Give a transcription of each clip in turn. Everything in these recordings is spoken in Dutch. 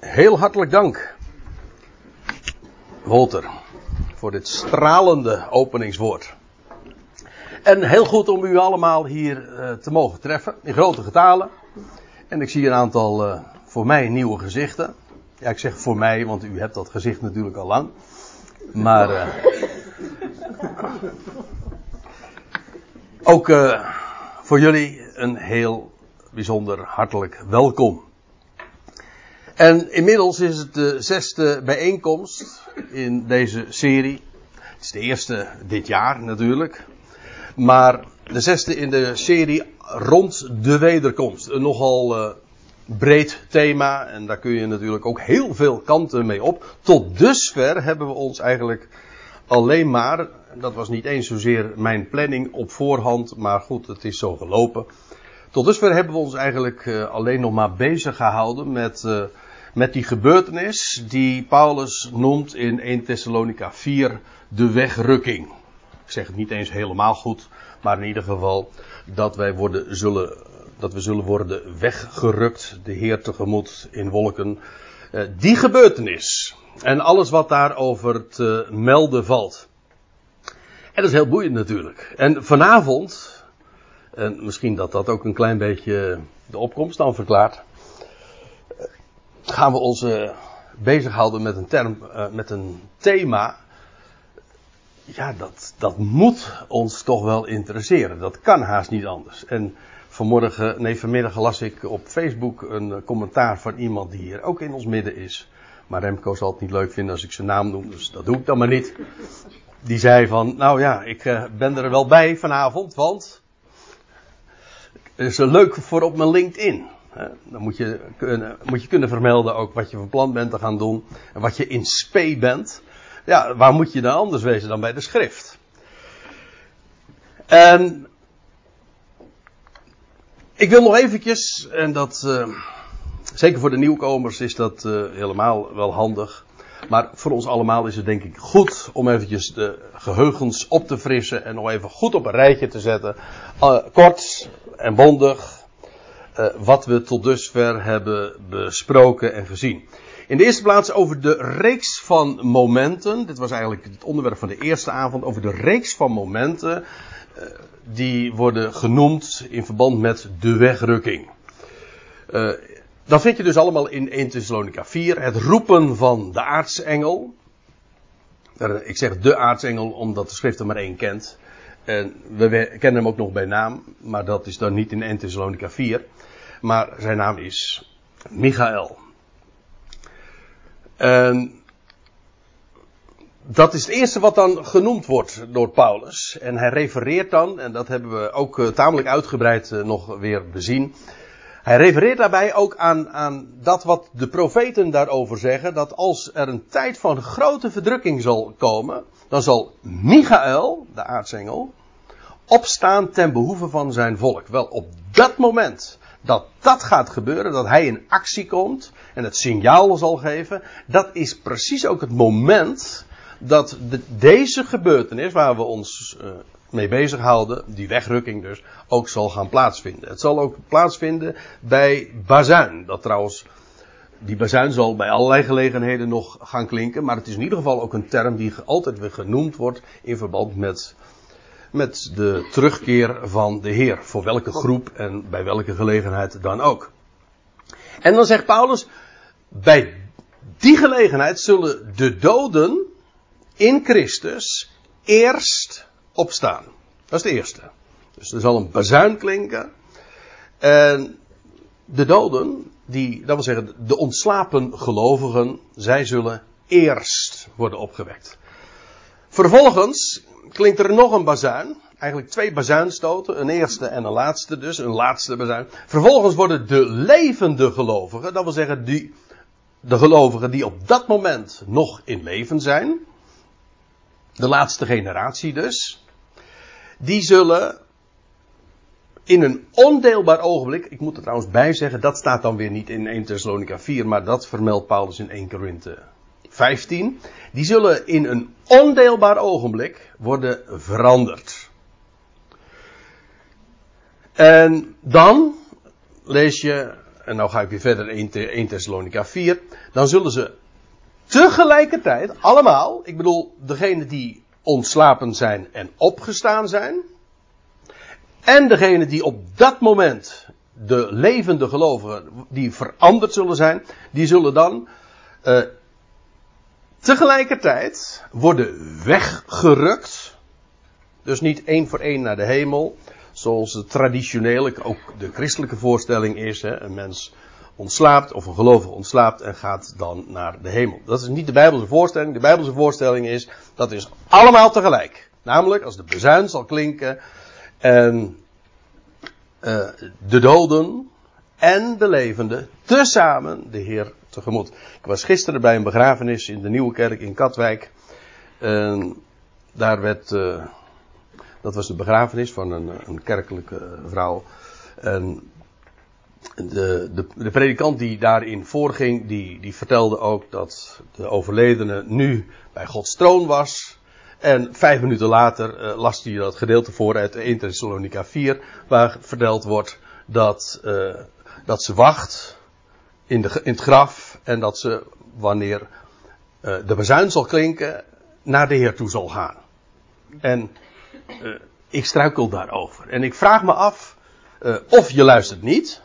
Heel hartelijk dank, Walter, voor dit stralende openingswoord. En heel goed om u allemaal hier uh, te mogen treffen, in grote getalen. En ik zie een aantal uh, voor mij nieuwe gezichten. Ja, ik zeg voor mij, want u hebt dat gezicht natuurlijk al lang. Maar uh, ook voor jullie een heel bijzonder hartelijk welkom. En inmiddels is het de zesde bijeenkomst in deze serie. Het is de eerste dit jaar natuurlijk. Maar de zesde in de serie rond de wederkomst. Een nogal uh, breed thema en daar kun je natuurlijk ook heel veel kanten mee op. Tot dusver hebben we ons eigenlijk alleen maar, dat was niet eens zozeer mijn planning op voorhand, maar goed, het is zo gelopen. Tot dusver hebben we ons eigenlijk uh, alleen nog maar bezig gehouden met uh, met die gebeurtenis die Paulus noemt in 1 Thessalonica 4 de wegrukking. Ik zeg het niet eens helemaal goed, maar in ieder geval dat wij worden, zullen, dat we zullen worden weggerukt, de Heer tegemoet in wolken. Uh, die gebeurtenis en alles wat daarover te melden valt. En dat is heel boeiend natuurlijk. En vanavond, en misschien dat dat ook een klein beetje de opkomst dan verklaart gaan we ons uh, bezighouden met een term, uh, met een thema. Ja, dat, dat moet ons toch wel interesseren. Dat kan haast niet anders. En vanmorgen, nee, vanmiddag las ik op Facebook een uh, commentaar van iemand die hier ook in ons midden is. Maar Remco zal het niet leuk vinden als ik zijn naam noem, dus dat doe ik dan maar niet. Die zei van, nou ja, ik ben er wel bij vanavond, want het is leuk voor op mijn LinkedIn. Dan moet je, kunnen, moet je kunnen vermelden ook wat je van plan bent te gaan doen. En wat je in spe bent. Ja, waar moet je dan anders wezen dan bij de schrift? En ik wil nog eventjes, en dat uh, zeker voor de nieuwkomers is dat uh, helemaal wel handig. Maar voor ons allemaal is het denk ik goed om eventjes de geheugens op te frissen en nog even goed op een rijtje te zetten. Uh, kort en bondig, uh, wat we tot dusver hebben besproken en gezien. In de eerste plaats over de reeks van momenten. Dit was eigenlijk het onderwerp van de eerste avond. Over de reeks van momenten. Uh, die worden genoemd in verband met de wegrukking. Uh, dat vind je dus allemaal in 1 Thessalonica 4. Het roepen van de aartsengel. Ik zeg de aartsengel omdat de schrift er maar één kent. En we kennen hem ook nog bij naam, maar dat is dan niet in 1 Thessalonica 4 maar zijn naam is Michael. Dat is het eerste wat dan genoemd wordt door Paulus. En hij refereert dan, en dat hebben we ook uh, tamelijk uitgebreid uh, nog weer bezien. Hij refereert daarbij ook aan, aan dat wat de profeten daarover zeggen. Dat als er een tijd van grote verdrukking zal komen. Dan zal Michael, de aartsengel, opstaan ten behoeve van zijn volk. Wel, op dat moment dat dat gaat gebeuren, dat hij in actie komt en het signaal zal geven, dat is precies ook het moment dat de, deze gebeurtenis waar we ons uh, mee bezighouden, die wegrukking dus, ook zal gaan plaatsvinden. Het zal ook plaatsvinden bij bazuin, dat trouwens, die bazuin zal bij allerlei gelegenheden nog gaan klinken, maar het is in ieder geval ook een term die altijd weer genoemd wordt in verband met met de terugkeer van de Heer. Voor welke groep en bij welke gelegenheid dan ook. En dan zegt Paulus, bij die gelegenheid zullen de doden in Christus eerst opstaan. Dat is de eerste. Dus er zal een bazuin klinken. En de doden, die, dat wil zeggen de ontslapen gelovigen, zij zullen eerst worden opgewekt. Vervolgens klinkt er nog een bazuin. Eigenlijk twee bazuinstoten. Een eerste en een laatste dus. Een laatste bazuin. Vervolgens worden de levende gelovigen. Dat wil zeggen die, de gelovigen die op dat moment nog in leven zijn. De laatste generatie dus. Die zullen in een ondeelbaar ogenblik, ik moet er trouwens bij zeggen, dat staat dan weer niet in 1 Thessalonica 4, maar dat vermeldt Paulus in 1 Korinthe 15, die zullen in een ondeelbaar ogenblik worden veranderd. En dan lees je en nou ga ik weer verder in 1 Thessalonica 4, dan zullen ze tegelijkertijd allemaal, ik bedoel degene die ontslapen zijn en opgestaan zijn, en degene die op dat moment de levende gelovigen die veranderd zullen zijn, die zullen dan uh, tegelijkertijd worden weggerukt. Dus niet één voor één naar de hemel, zoals het traditioneel, ook de christelijke voorstelling is. Hè, een mens ontslaapt of een gelovige ontslaapt en gaat dan naar de hemel. Dat is niet de Bijbelse voorstelling. De Bijbelse voorstelling is, dat is allemaal tegelijk. Namelijk, als de bezuin zal klinken en uh, de doden en de levenden tezamen de Heer tegemoet. Ik was gisteren bij een begrafenis in de Nieuwe Kerk in Katwijk. En daar werd, uh, dat was de begrafenis van een, een kerkelijke vrouw. En de, de, de, predikant die daarin voorging, die, die vertelde ook dat de overledene nu bij Gods troon was. En vijf minuten later las hij dat gedeelte voor uit 1 Thessalonica 4, waar verteld wordt dat, dat ze wacht in, de, in het graf en dat ze, wanneer uh, de bezuin zal klinken, naar de Heer toe zal gaan. En ik struikel daarover. En ik vraag me af, of je luistert niet,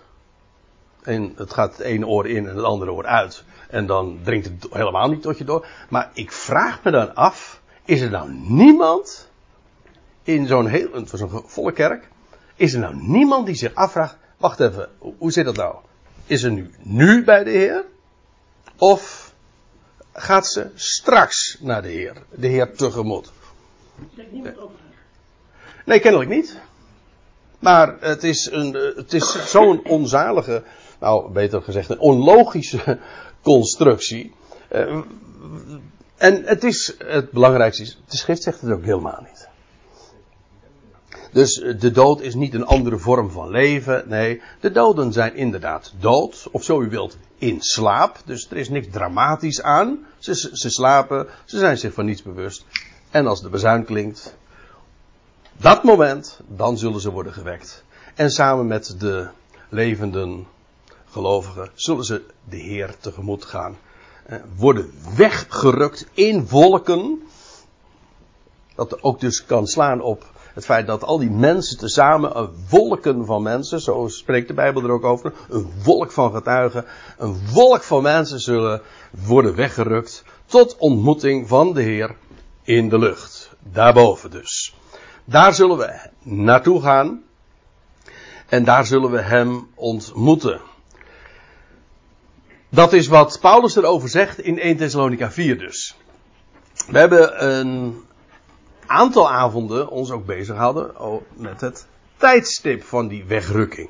en het gaat het ene oor in en het andere oor uit, en dan dringt het helemaal niet tot je door. Maar ik vraag me dan af, is er nou niemand in zo'n heel, zo'n volle kerk, is er nou niemand die zich afvraagt, wacht even, hoe zit dat nou? Is er nu, nu bij de Heer? Of gaat ze straks naar de Heer, de Heer tegemoet? Nee, kennelijk niet. Maar het is, een, het is zo'n onzalige, nou beter gezegd, een onlogische constructie. Uh, en het is, het belangrijkste is, de schrift zegt het ook helemaal niet. Dus de dood is niet een andere vorm van leven. Nee, de doden zijn inderdaad dood. Of zo u wilt, in slaap. Dus er is niks dramatisch aan. Ze, ze slapen, ze zijn zich van niets bewust. En als de bezuin klinkt, dat moment, dan zullen ze worden gewekt. En samen met de levenden gelovigen zullen ze de Heer tegemoet gaan eh, worden weggerukt in wolken. Dat ook dus kan slaan op het feit dat al die mensen tezamen, een wolken van mensen, zo spreekt de Bijbel er ook over, een wolk van getuigen, een wolk van mensen zullen worden weggerukt tot ontmoeting van de Heer in de lucht. Daarboven dus. Daar zullen we naartoe gaan en daar zullen we Hem ontmoeten. Dat is wat Paulus erover zegt in 1 Thessalonica 4 dus. We hebben een aantal avonden ons ook bezig hadden met het tijdstip van die wegrukking.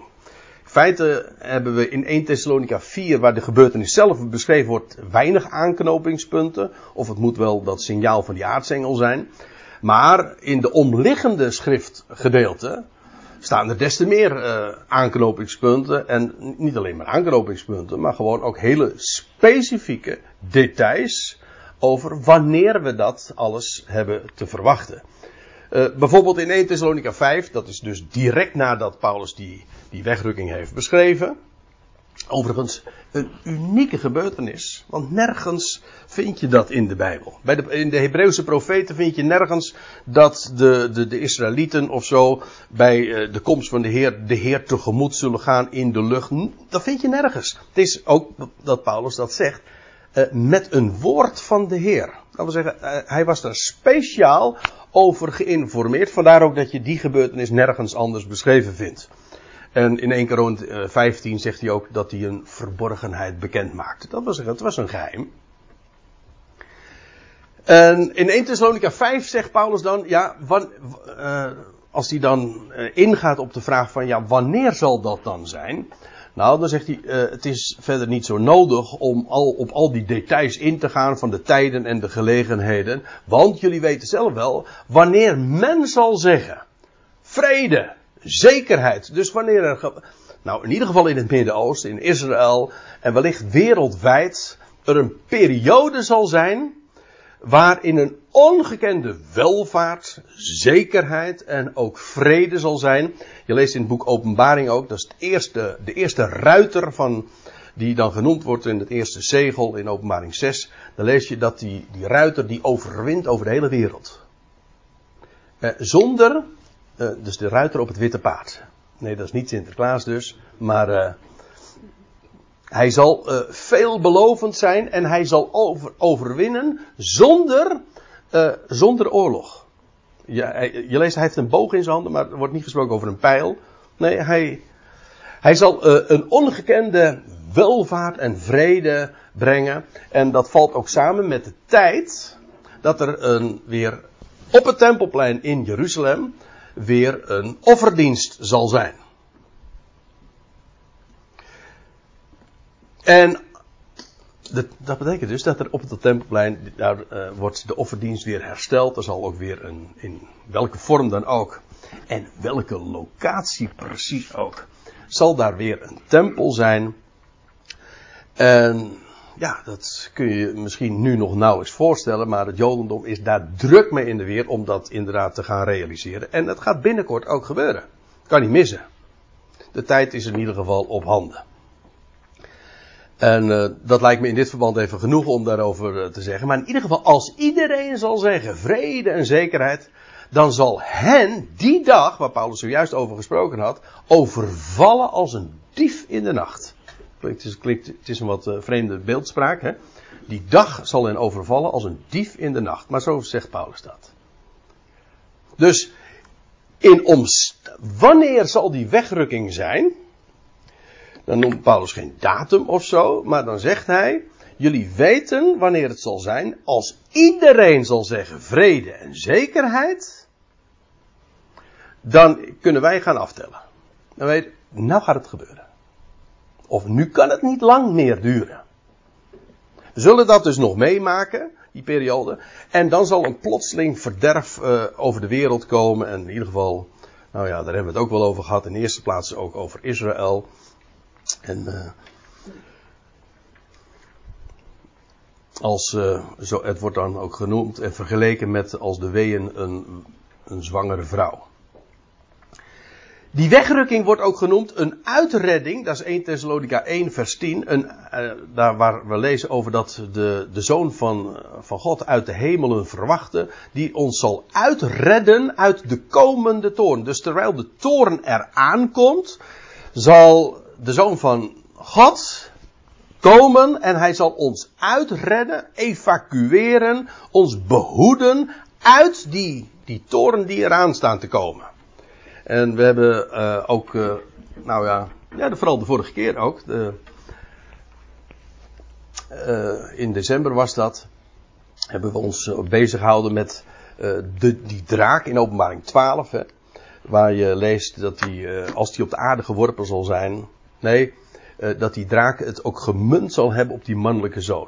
In feite hebben we in 1 Thessalonica 4, waar de gebeurtenis zelf beschreven wordt, weinig aanknopingspunten. Of het moet wel dat signaal van die aartsengel zijn. Maar in de omliggende schriftgedeelte staan er des te meer uh, aanknopingspunten. En niet alleen maar aanknopingspunten, maar gewoon ook hele specifieke details over wanneer we dat alles hebben te verwachten. Uh, bijvoorbeeld in 1 Thessalonica 5, dat is dus direct nadat Paulus die, die wegrukking heeft beschreven. Overigens een unieke gebeurtenis, want nergens vind je dat in de Bijbel. Bij de, in de Hebreeuwse profeten vind je nergens dat de, de, de Israëlieten of zo bij eh, de komst van de Heer de Heer tegemoet zullen gaan in de lucht. Dat vind je nergens. Het is ook dat Paulus dat zegt uh, met een woord van de Heer. Dat wil zeggen, uh, hij was daar speciaal over geïnformeerd. Vandaar ook dat je die gebeurtenis nergens anders beschreven vindt. En in 1 Korint 15 zegt hij ook dat hij een verborgenheid bekend maakte. Dat was, was een geheim. En in 1 Thessalonica 5 zegt Paulus dan, ja, uh, als hij dan ingaat op de vraag van, ja, wanneer zal dat dan zijn? Nou, dan zegt hij, uh, het is verder niet zo nodig om al, op al die details in te gaan van de tijden en de gelegenheden. Want jullie weten zelf wel, wanneer men zal zeggen, vrede, zekerheid. Dus wanneer er, nou in ieder geval in het Midden-Oosten, in Israël en wellicht wereldwijd, er een periode zal zijn waarin een ongekende welvaart, zekerheid en ook vrede zal zijn. Je leest in het boek Openbaring ook, dat is het eerste, de eerste ruiter van, die dan genoemd wordt in het eerste zegel in Openbaring 6. Dan lees je dat die, die ruiter die overwint over de hele wereld. Eh, zonder, eh, dus de ruiter op het witte paard. Nee, dat is niet Sinterklaas dus, maar eh, hij zal uh, veelbelovend zijn en hij zal over, overwinnen zonder, uh, zonder oorlog. Ja, je leest, hij heeft een boog in zijn handen, maar er wordt niet gesproken over een pijl. Nee, hij, hij zal uh, een ongekende welvaart en vrede brengen. En dat valt ook samen met de tijd dat er een, weer op het tempelplein in Jeruzalem weer een offerdienst zal zijn. En dat betekent dus dat er op het tempelplein, daar uh, wordt de offerdienst weer hersteld. Er zal ook weer een, in welke vorm dan ook, en welke locatie precies ook, zal daar weer een tempel zijn. En ja, dat kun je misschien nu nog nauwelijks voorstellen, maar het Jodendom is daar druk mee in de weer om dat inderdaad te gaan realiseren. En dat gaat binnenkort ook gebeuren. Kan niet missen. De tijd is in ieder geval op handen. En uh, dat lijkt me in dit verband even genoeg om daarover uh, te zeggen. Maar in ieder geval, als iedereen zal zeggen vrede en zekerheid, dan zal hen die dag, waar Paulus zojuist over gesproken had, overvallen als een dief in de nacht. Het is, het is een wat uh, vreemde beeldspraak, hè? Die dag zal hen overvallen als een dief in de nacht. Maar zo zegt Paulus dat. Dus, in omst wanneer zal die wegrukking zijn? Dan noemt Paulus geen datum of zo, maar dan zegt hij: Jullie weten wanneer het zal zijn, als iedereen zal zeggen vrede en zekerheid, dan kunnen wij gaan aftellen. Dan weet, nou gaat het gebeuren. Of nu kan het niet lang meer duren. We zullen dat dus nog meemaken, die periode. En dan zal een plotseling verderf uh, over de wereld komen. En in ieder geval, nou ja, daar hebben we het ook wel over gehad. In de eerste plaats ook over Israël. En uh, als, uh, zo, het wordt dan ook genoemd en vergeleken met als de weeën een, een zwangere vrouw. Die wegrukking wordt ook genoemd een uitredding, dat is 1 Thessalonica 1 vers 10, een, uh, daar waar we lezen over dat de, de Zoon van, van God uit de hemelen verwachten, die ons zal uitredden uit de komende toorn. Dus terwijl de toorn eraan komt, zal de Zoon van God komen en hij zal ons uitredden, evacueren, ons behoeden uit die, die toren die eraan staan te komen. En we hebben uh, ook, uh, nou ja, ja, vooral de vorige keer ook, de, uh, in december was dat, hebben we ons bezig gehouden met de, die draak in openbaring 12, hè, waar je leest dat die, als die op de aarde geworpen zal zijn, Nee, uh, dat die draak het ook gemunt zal hebben op die mannelijke zoon.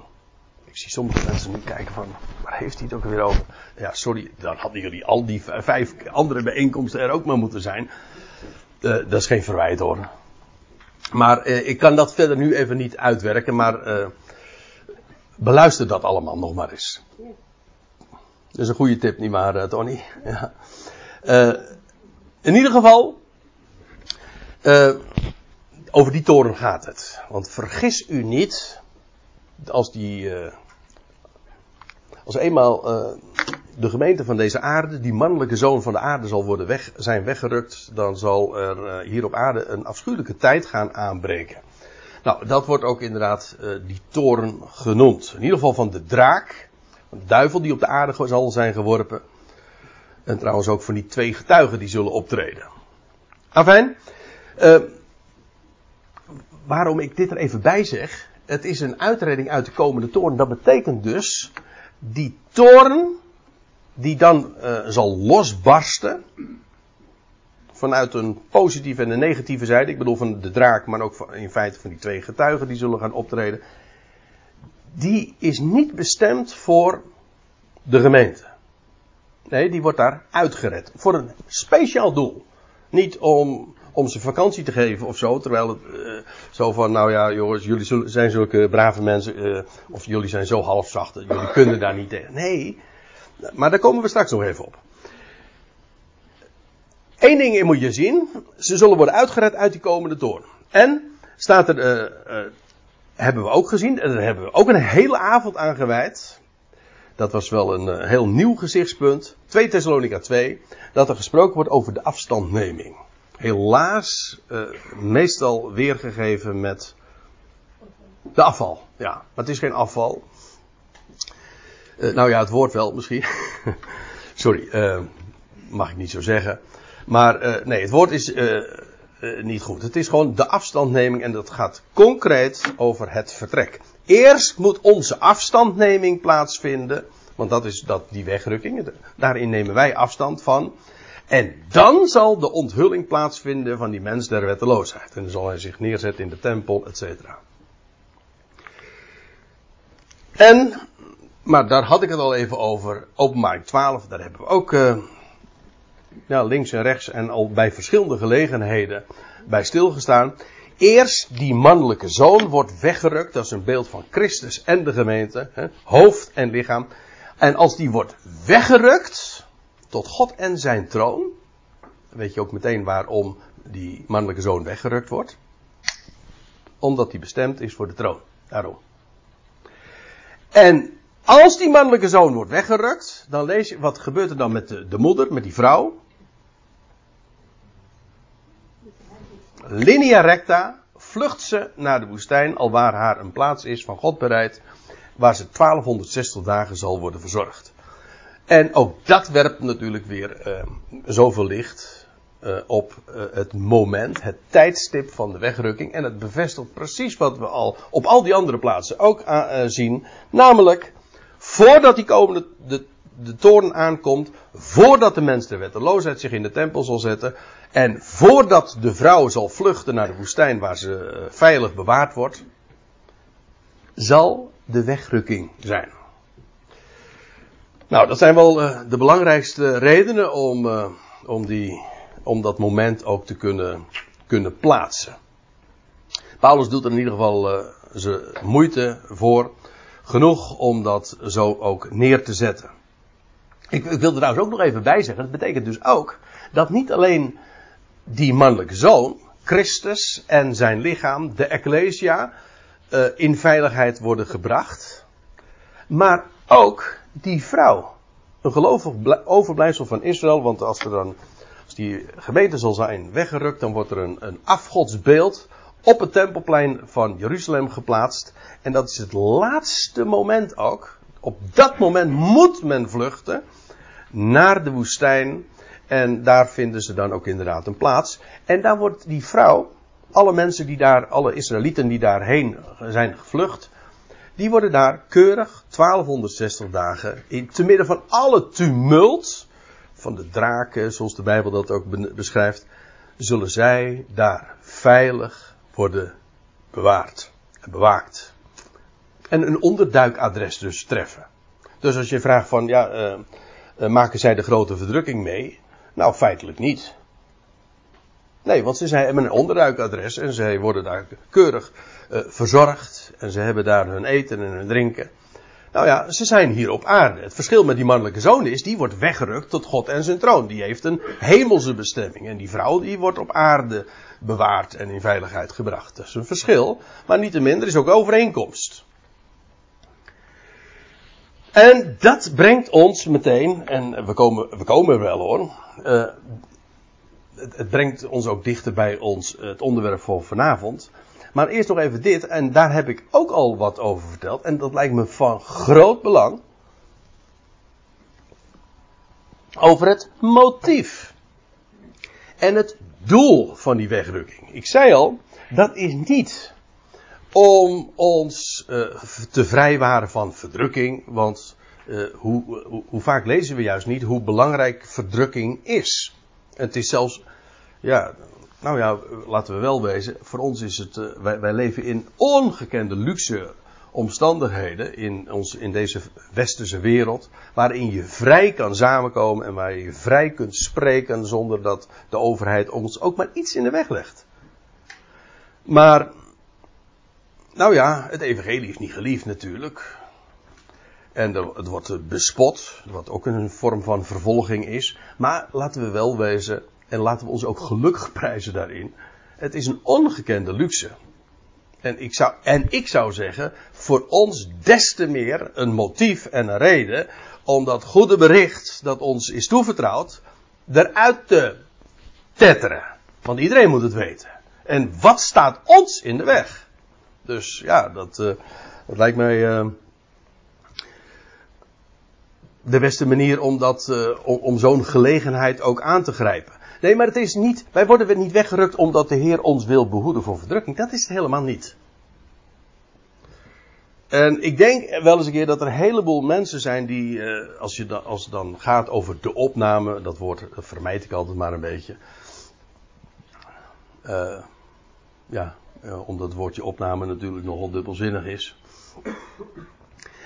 Ik zie sommige mensen nu kijken van, waar heeft hij het ook weer over? Ja, sorry, dan hadden jullie al die vijf andere bijeenkomsten er ook maar moeten zijn. Uh, dat is geen verwijt hoor. Maar uh, ik kan dat verder nu even niet uitwerken, maar beluister dat allemaal nog maar eens. Dat is een goede tip, nietwaar, Tony? Ja. in ieder geval, over die toren gaat het. Want vergis u niet, als die, uh, als eenmaal uh, de gemeente van deze aarde, die mannelijke zoon van de aarde zal worden weg, zijn weggerukt, dan zal er uh, hier op aarde een afschuwelijke tijd gaan aanbreken. Nou, dat wordt ook inderdaad die toren genoemd. In ieder geval van de draak, de duivel die op de aarde zal zijn geworpen. En trouwens ook van die twee getuigen die zullen optreden. Afijn, waarom ik dit er even bij zeg. Het is een uitredding uit de komende toorn. Dat betekent dus. Die toorn. Die dan uh, zal losbarsten. Vanuit een positieve en een negatieve zijde. Ik bedoel van de draak, maar ook in feite van die twee getuigen die zullen gaan optreden. Die is niet bestemd voor de gemeente. Nee, die wordt daar uitgered. Voor een speciaal doel. Niet om om ze vakantie te geven of zo. Terwijl het uh, zo van, nou ja jongens, jullie zijn zulke brave mensen. Uh, of jullie zijn zo halfzacht. Jullie kunnen daar niet tegen. Nee, maar daar komen we straks nog even op. Eén ding moet je zien. Ze zullen worden uitgered uit die komende toorn. En staat er, hebben we ook gezien. En daar hebben we ook een hele avond aan gewijd. Dat was wel een heel nieuw gezichtspunt. 2 Thessalonica 2. Dat er gesproken wordt over de afstandneming. Helaas, uh, meestal weergegeven met de afval. Ja, maar het is geen afval. Uh, nou ja, het woord wel misschien. Sorry, uh, mag ik niet zo zeggen. Maar nee, het woord is niet goed. Het is gewoon de afstandneming en dat gaat concreet over het vertrek. Eerst moet onze afstandneming plaatsvinden. Want dat is dat, die wegrukking. Daarin nemen wij afstand van. En dan zal de onthulling plaatsvinden van die mens der wetteloosheid. En dan zal hij zich neerzetten in de tempel, et cetera. En, maar daar had ik het al even over, openbaring 12, daar hebben we ook uh, ja, links en rechts en al bij verschillende gelegenheden bij stilgestaan. Eerst die mannelijke zoon wordt weggerukt, dat is een beeld van Christus en de gemeente, hè, hoofd en lichaam. En als die wordt weggerukt tot God en zijn troon, weet je ook meteen waarom die mannelijke zoon weggerukt wordt. Omdat hij bestemd is voor de troon. Daarom. En als die mannelijke zoon wordt weggerukt, dan lees je, wat gebeurt er dan met de, de moeder, met die vrouw? Linea recta vlucht ze naar de woestijn, al waar haar een plaats is van God bereid, waar ze 1260 dagen zal worden verzorgd. En ook dat werpt natuurlijk weer uh, zoveel licht uh, op uh, het moment, het tijdstip van de wegrukking. En het bevestigt precies wat we al op al die andere plaatsen ook zien. Namelijk, voordat die komende de, de toorn aankomt, voordat de mens de wetteloosheid zich in de tempel zal zetten, en voordat de vrouw zal vluchten naar de woestijn waar ze veilig bewaard wordt, zal de wegrukking zijn. Nou, dat zijn wel uh, de belangrijkste redenen om, uh, om, die, om dat moment ook te kunnen, kunnen plaatsen. Paulus doet er in ieder geval uh, zijn moeite voor. Genoeg om dat zo ook neer te zetten. Ik, ik wil er trouwens ook nog even bij zeggen. Dat betekent dus ook dat niet alleen die mannelijke zoon, Christus en zijn lichaam, de Ecclesia, in veiligheid worden gebracht. Maar ook die vrouw. Een gelovig overblijfsel van Israël, want als er dan, als die gemeente zal zijn weggerukt, dan wordt er een, een afgodsbeeld op het tempelplein van Jeruzalem geplaatst. En dat is het laatste moment ook. Op dat moment moet men vluchten naar de woestijn. En daar vinden ze dan ook inderdaad een plaats. En daar wordt die vrouw, alle mensen die daar, alle Israëlieten die daarheen zijn gevlucht, die worden daar keurig 1260 dagen, in, te midden van alle tumult van de draken, zoals de Bijbel dat ook beschrijft, zullen zij daar veilig worden bewaard en bewaakt. En een onderduikadres dus treffen. Dus als je vraagt van, ja, uh, uh, maken zij de grote verdrukking mee? Nou, feitelijk niet. Nee, want ze zijn, hebben een onderduikadres en zij worden daar keurig uh, verzorgd. En ze hebben daar hun eten en hun drinken. Nou ja, ze zijn hier op aarde. Het verschil met die mannelijke zoon is, die wordt weggerukt tot God en zijn troon. Die heeft een hemelse bestemming. En die vrouw, die wordt op aarde bewaard en in veiligheid gebracht. Dat is een verschil. Maar niet te minder is ook overeenkomst. En dat brengt ons meteen, en we komen, we komen wel hoor. Uh, het, brengt ons ook dichter bij ons, het onderwerp voor vanavond. Maar eerst nog even dit, en daar heb ik ook al wat over verteld, en dat lijkt me van groot belang. Over het motief. En het doel van die wegrukking. Ik zei al, dat is niet om ons uh, te vrijwaren van verdrukking, want hoe, hoe, hoe vaak lezen we juist niet hoe belangrijk verdrukking is. Het is zelfs, ja, nou ja, laten we wel wezen. Voor ons is het, uh, wij, wij, leven in ongekende luxe omstandigheden in, ons, in deze westerse wereld. Waarin je vrij kan samenkomen en waar je vrij kunt spreken zonder dat de overheid ons ook maar iets in de weg legt. Maar, nou ja, het evangelie is niet geliefd natuurlijk. En het wordt bespot, wat ook een vorm van vervolging is. Maar laten we wel wezen, en laten we ons ook gelukkig prijzen daarin. Het is een ongekende luxe. En ik zou, en ik zou zeggen, voor ons des te meer een motief en een reden om dat goede bericht dat ons is toevertrouwd, eruit te tetteren. Want iedereen moet het weten. En wat staat ons in de weg? Dus ja, dat, uh, dat lijkt mij uh, de beste manier om, dat, uh, om, om zo'n gelegenheid ook aan te grijpen. Nee, maar het is niet, wij worden niet weggerukt omdat de Heer ons wil behoeden voor verdrukking. Dat is het helemaal niet. En ik denk wel eens een keer dat er een heleboel mensen zijn die, uh, als, je dan, als het dan gaat over de opname, dat woord vermijd ik altijd maar een beetje. Uh, ja, omdat het woordje opname natuurlijk nogal dubbelzinnig is.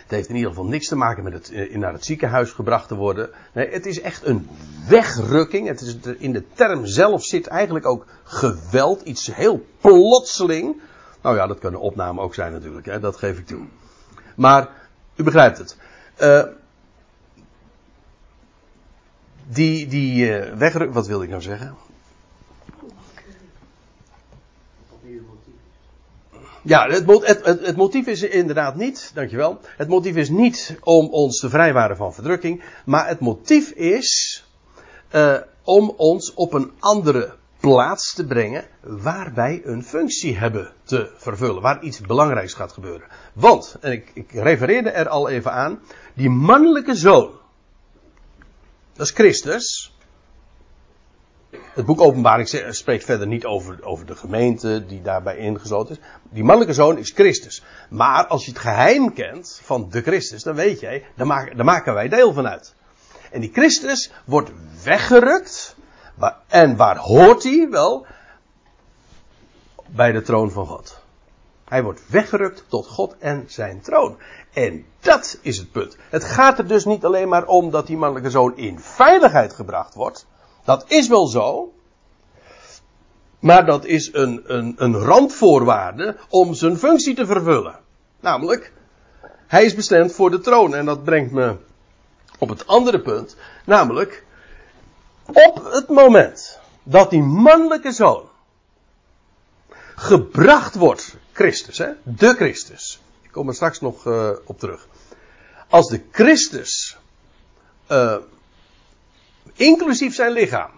Het heeft in ieder geval niks te maken met het in naar het ziekenhuis gebracht te worden. Nee, het is echt een wegrukking. Het is, in de term zelf zit eigenlijk ook geweld, iets heel plotseling. Nou ja, dat kan een opname ook zijn natuurlijk, hè, dat geef ik toe. Maar u begrijpt het. Uh, die die uh, wegruk, wat wil ik nou zeggen? Ja, het, het, motief is inderdaad niet, dankjewel. Het motief is niet om ons te vrijwaren van verdrukking. Maar het motief is uh, om ons op een andere plaats te brengen waar wij een functie hebben te vervullen, waar iets belangrijks gaat gebeuren. Want, en ik, ik refereerde er al even aan, die mannelijke zoon, dat is Christus. Het boek Openbaring spreekt verder niet over, over de gemeente die daarbij ingesloten is. Die mannelijke zoon is Christus. Maar als je het geheim kent van de Christus, dan weet jij, daar maken, daar maken wij deel van uit. En die Christus wordt weggerukt en waar hoort hij? Wel, bij de troon van God. Hij wordt weggerukt tot God en zijn troon. En dat is het punt. Het gaat er dus niet alleen maar om dat die mannelijke zoon in veiligheid gebracht wordt. Dat is wel zo. Maar dat is een, een, een randvoorwaarde om zijn functie te vervullen. Namelijk, hij is bestemd voor de troon. En dat brengt me op het andere punt. Namelijk, op het moment dat die mannelijke zoon gebracht wordt, Christus, hè, de Christus. Ik kom er straks nog uh, op terug. Als de Christus, uh, inclusief zijn lichaam,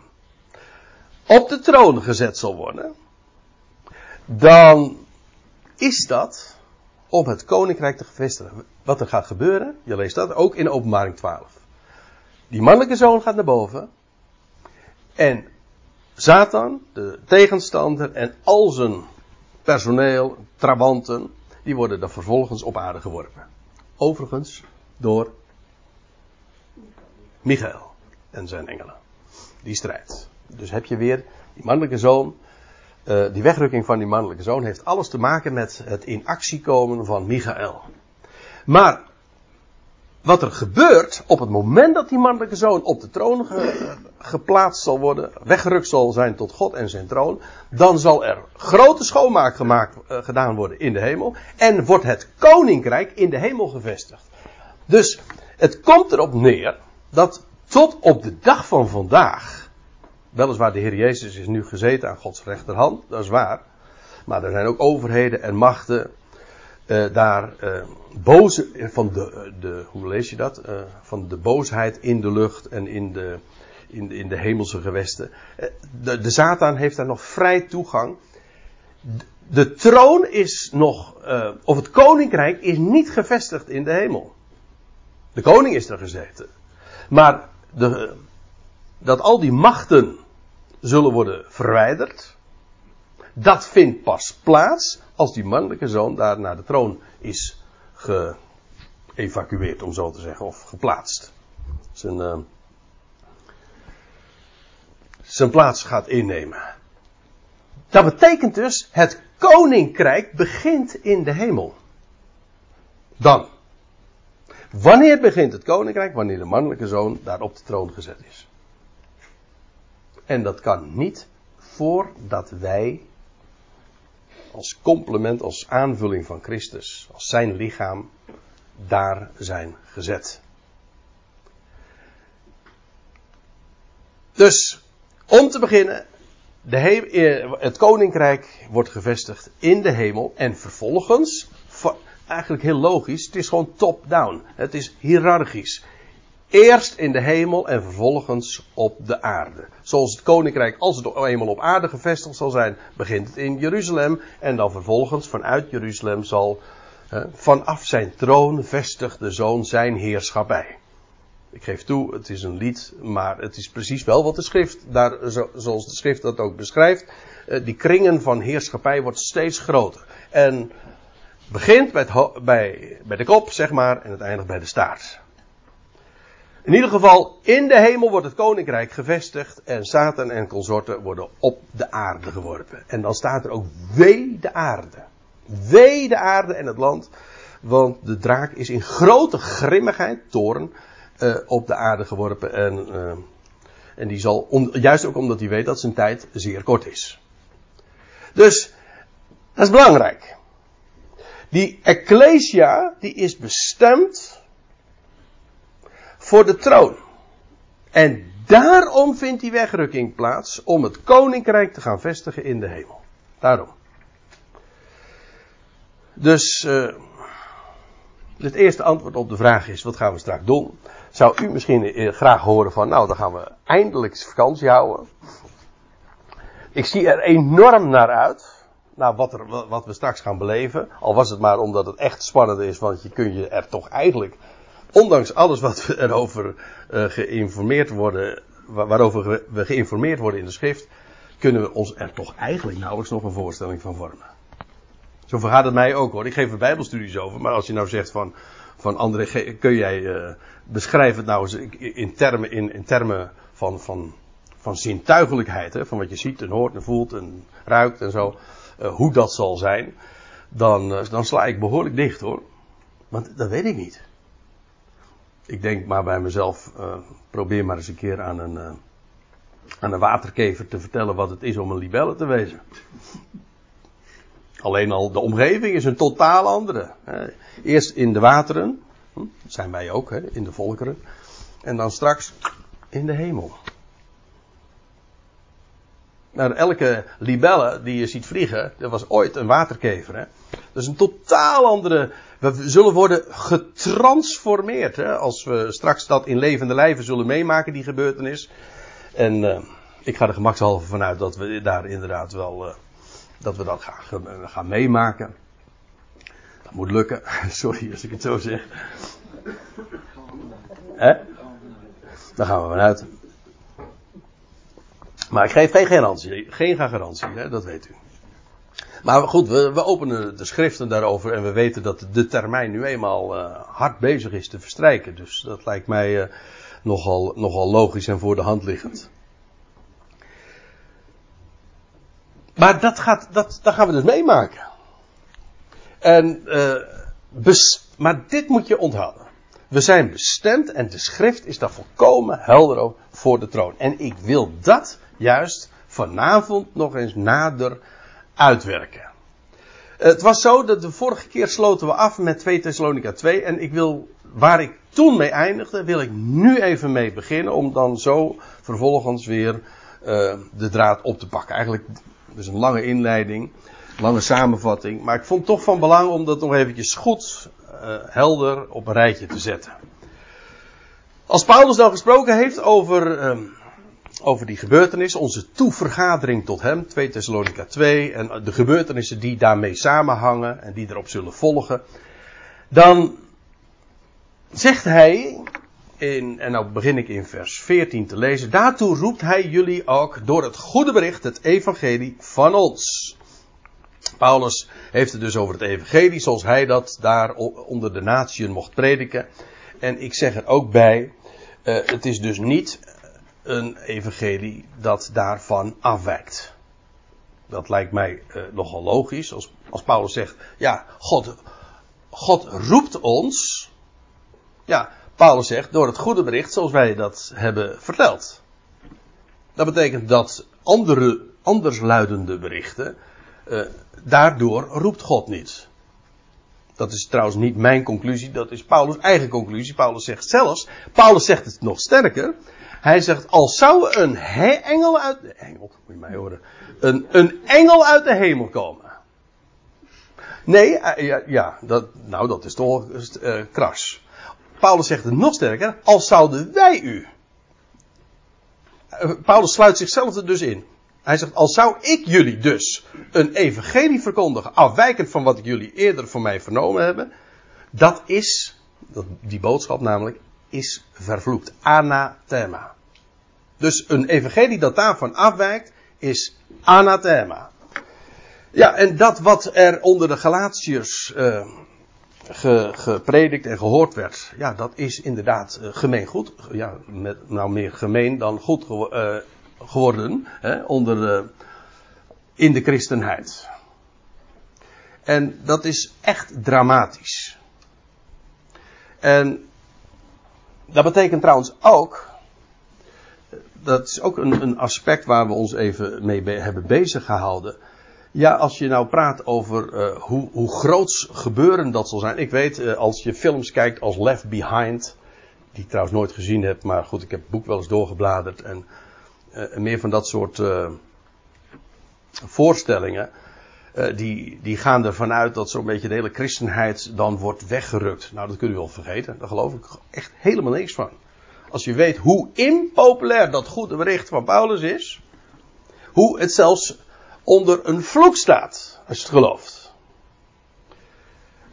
op de troon gezet zal worden, dan is dat om het koninkrijk te vestigen. Wat er gaat gebeuren, je leest dat ook in openbaring 12. Die mannelijke zoon gaat naar boven. En Satan, de tegenstander en al zijn personeel, trabanten, die worden dan vervolgens op aarde geworpen. Overigens door Michael en zijn engelen. Die strijd. Dus heb je weer die mannelijke zoon. Uh, die wegrukking van die mannelijke zoon heeft alles te maken met het in actie komen van Michael. Maar wat er gebeurt op het moment dat die mannelijke zoon op de troon ge, geplaatst zal worden, weggerukt zal zijn tot God en zijn troon, dan zal er grote schoonmaak gemaakt, uh, gedaan worden in de hemel en wordt het koninkrijk in de hemel gevestigd. Dus het komt erop neer dat tot op de dag van vandaag, weliswaar de Heer Jezus is nu gezeten aan Gods rechterhand, dat is waar, maar er zijn ook overheden en machten uh, daar uh, boze, van de, de, hoe lees je dat? Van de boosheid in de lucht en in de, in de, in de hemelse gewesten. De, de Satan heeft daar nog vrij toegang. De, de troon is nog, of het koninkrijk is niet gevestigd in de hemel. De koning is er gezeten. Maar dat al die machten zullen worden verwijderd. Dat vindt pas plaats als die mannelijke zoon daar naar de troon is geëvacueerd, om zo te zeggen, of geplaatst. Zijn, uh, zijn plaats gaat innemen. Dat betekent dus, het koninkrijk begint in de hemel. Dan. Wanneer begint het koninkrijk? Wanneer de mannelijke zoon daar op de troon gezet is. En dat kan niet voordat wij als complement, als aanvulling van Christus, als zijn lichaam, daar zijn gezet. Dus, om te beginnen, de eh, het koninkrijk wordt gevestigd in de hemel en vervolgens, eigenlijk heel logisch, het is gewoon top-down. Het is hiërarchisch. Eerst in de hemel en vervolgens op de aarde. Zoals het koninkrijk, als het eenmaal op aarde gevestigd zal zijn, begint het in Jeruzalem. En dan vervolgens vanuit Jeruzalem zal vanaf zijn troon vestigt de zoon zijn heerschappij. Ik geef toe, het is een lied, maar het is precies wel wat de schrift, daar, zoals de schrift dat ook beschrijft. Eh, die kringen van heerschappij wordt steeds groter. En begint bij, bij, bij de kop, zeg maar, en het eindigt bij de staart. In ieder geval, in de hemel wordt het koninkrijk gevestigd en Satan en consorten worden op de aarde geworpen. En dan staat er ook wee de aarde. Wee de aarde en het land, want de draak is in grote grimmigheid, toren, uh, op de aarde geworpen. En, uh, en die zal, juist ook omdat hij weet dat zijn tijd zeer kort is. Dus, dat is belangrijk. Die Ecclesia, die is bestemd voor de troon. En daarom vindt die wegrukking plaats om het koninkrijk te gaan vestigen in de hemel. Daarom. Dus uh, het eerste antwoord op de vraag is: wat gaan we straks doen? Zou u misschien eh, graag horen van, nou, dan gaan we eindelijk vakantie houden. Ik zie er enorm naar uit. Naar wat, er, wat we straks gaan beleven. Al was het maar omdat het echt spannend is, want je kun je er toch eigenlijk ondanks alles wat we erover uh, geïnformeerd worden, waarover we geïnformeerd worden in de schrift, kunnen we ons er toch eigenlijk nauwelijks nog een voorstelling van vormen. Zo vergaat het mij ook hoor. Ik geef er bijbelstudies over, maar als je nou zegt van, van André, kun jij uh, beschrijf het nou eens in termen, in, termen van, van, van zintuigelijkheid, hè, van wat je ziet en hoort en voelt en ruikt en zo, hoe dat zal zijn, dan, dan sla ik behoorlijk dicht hoor. Want dat weet ik niet. Ik denk maar bij mezelf, uh, probeer maar eens een keer aan een, aan een waterkever te vertellen wat het is om een libelle te wezen. Alleen al de omgeving is een totaal andere. Eerst in de wateren, hm, dat zijn wij ook, hè, in de volkeren. En dan straks in de hemel. Nou, elke libelle die je ziet vliegen, dat was ooit een waterkever. Hè? Dat is een totaal andere we zullen worden getransformeerd. Hè, als we straks dat in levende lijven zullen meemaken, die gebeurtenis. En uh, ik ga er gemakshalve vanuit dat we daar inderdaad wel. Uh, dat we dat gaan, gaan meemaken. Dat moet lukken. Sorry als ik het zo zeg. Hè? Daar gaan we vanuit. Maar ik geef geen garantie. Geen garantie, hè, dat weet u. Maar goed, we, we, openen de schriften daarover en we weten dat de termijn nu eenmaal uh, hard bezig is te verstrijken. Dus dat lijkt mij uh, nogal, nogal logisch en voor de hand liggend. Maar dat, gaat, dat, dat gaan we dus meemaken. En, uh, bes, maar dit moet je onthouden. We zijn bestemd en de schrift is daar volkomen helder over voor de troon. En ik wil dat juist vanavond nog eens nader uitwerken. Het was zo dat de vorige keer sloten we af met 2 Thessalonica 2 en ik wil, waar ik toen mee eindigde, wil ik nu even mee beginnen om dan zo vervolgens weer uh, de draad op te pakken. Eigenlijk, dus een lange inleiding, lange samenvatting, maar ik vond het toch van belang om dat nog eventjes goed uh, helder op een rijtje te zetten. Als Paulus dan gesproken heeft over uh, over die gebeurtenis, onze toevergadering tot hem, 2 Thessalonica 2, en de gebeurtenissen die daarmee samenhangen en die erop zullen volgen, dan zegt hij, in, en nou begin ik in vers 14 te lezen, daartoe roept hij jullie ook door het goede bericht, het evangelie van ons. Paulus heeft het dus over het evangelie, zoals hij dat daar onder de natieën mocht prediken. En ik zeg er ook bij, uh, het is dus niet een evangelie dat daarvan afwijkt. Dat lijkt mij uh, nogal logisch. Als, als Paulus zegt, ja, God, God roept ons. Ja, Paulus zegt door het goede bericht zoals wij dat hebben verteld. Dat betekent dat andere, andersluidende berichten, uh, daardoor roept God niet. Dat is trouwens niet mijn conclusie, dat is Paulus' eigen conclusie. Paulus zegt zelfs, Paulus zegt het nog sterker. Hij zegt, als zou een engel uit de engel, moet je mij horen, een, een engel uit de hemel komen. Nee, uh, ja, ja, dat, nou dat is toch uh, kras. Paulus zegt het nog sterker, als zouden wij u. Uh, Paulus sluit zichzelf er dus in. Hij zegt, als zou ik jullie dus een evangelie verkondigen, afwijkend van wat jullie eerder van mij vernomen hebben, dat is, die boodschap namelijk, is vervloekt. Anathema. Dus een evangelie dat daarvan afwijkt, is anathema. Ja, en dat wat er onder de Galatiërs ge, gepredikt en gehoord werd, ja, dat is inderdaad uh, gemeen goed. Ja, met, nou meer gemeen dan goed uh, geworden hè, onder de, in de christenheid. En dat is echt dramatisch. En dat betekent trouwens ook, dat is ook een, een aspect waar we ons even mee be hebben bezig gehouden. Ja, als je nou praat over uh, hoe, hoe groots gebeuren dat zal zijn. Ik weet, uh, als je films kijkt als Left Behind, die ik trouwens nooit gezien heb, maar goed, ik heb het boek wel eens doorgebladerd en uh, meer van dat soort voorstellingen. Die, die gaan ervan uit dat zo'n beetje de hele christenheid dan wordt weggerukt. Nou, dat kun je wel vergeten. Daar geloof ik echt helemaal niks van. Als je weet hoe impopulair dat goede bericht van Paulus is. Hoe het zelfs onder een vloek staat, als je het gelooft.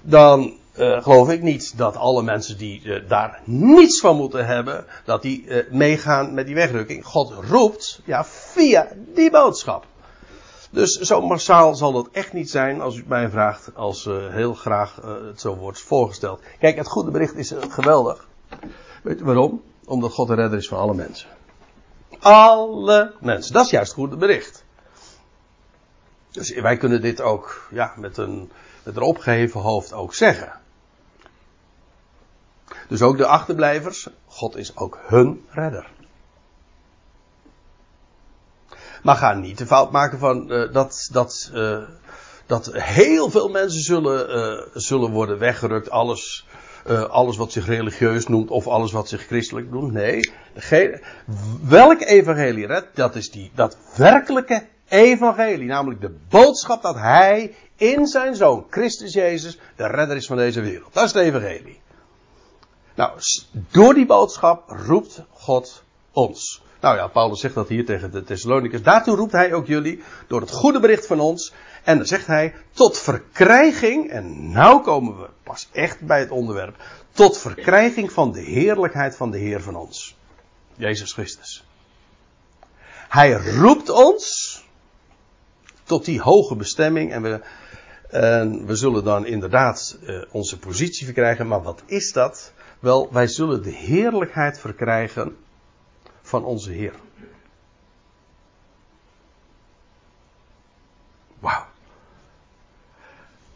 Dan uh, geloof ik niet dat alle mensen die uh, daar niets van moeten hebben, dat die meegaan met die wegrukking. God roept, ja, via die boodschap. Dus zo massaal zal dat echt niet zijn als u mij vraagt, als heel graag het zo wordt voorgesteld. Kijk, het goede bericht is geweldig. Weet u waarom? Omdat God de redder is van alle mensen. Alle mensen. Dat is juist het goede bericht. Dus wij kunnen dit ook ja, met, een, met een opgeheven hoofd ook zeggen. Dus ook de achterblijvers, God is ook hun redder. Maar ga niet de fout maken van uh, dat, dat, uh, dat heel veel mensen zullen, uh, zullen worden weggerukt. Alles, alles wat zich religieus noemt of alles wat zich christelijk noemt. Nee, welk evangelie redt? Dat is die, dat werkelijke evangelie, namelijk de boodschap dat hij in zijn zoon Christus Jezus de redder is van deze wereld. Dat is het evangelie. Nou, door die boodschap roept God ons. Nou ja, Paulus zegt dat hier tegen de Thessalonicus. Daartoe roept hij ook jullie door het goede bericht van ons. En dan zegt hij tot verkrijging, en nou komen we pas echt bij het onderwerp, tot verkrijging van de heerlijkheid van de Heer van ons. Jezus Christus. Hij roept ons tot die hoge bestemming. En we, en we zullen dan inderdaad uh, onze positie verkrijgen. Maar wat is dat? Wel, wij zullen de heerlijkheid verkrijgen van onze Heer. Wauw.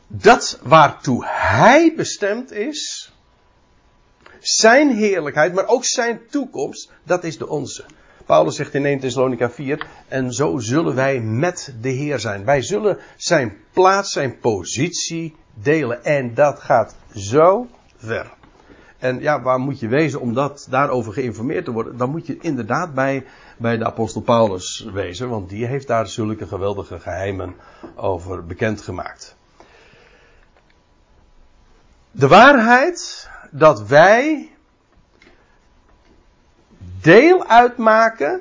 Dat waartoe Hij bestemd is, zijn heerlijkheid, maar ook zijn toekomst, dat is de onze. Paulus zegt in 1 Thessalonica 4, en zo zullen wij met de Heer zijn. Wij zullen zijn plaats, zijn positie delen. En dat gaat zo ver. En ja, waar moet je wezen om dat, daarover geïnformeerd te worden? Dan moet je inderdaad bij, bij de apostel Paulus wezen, want die heeft daar zulke geweldige geheimen over bekendgemaakt. De waarheid dat wij deel uitmaken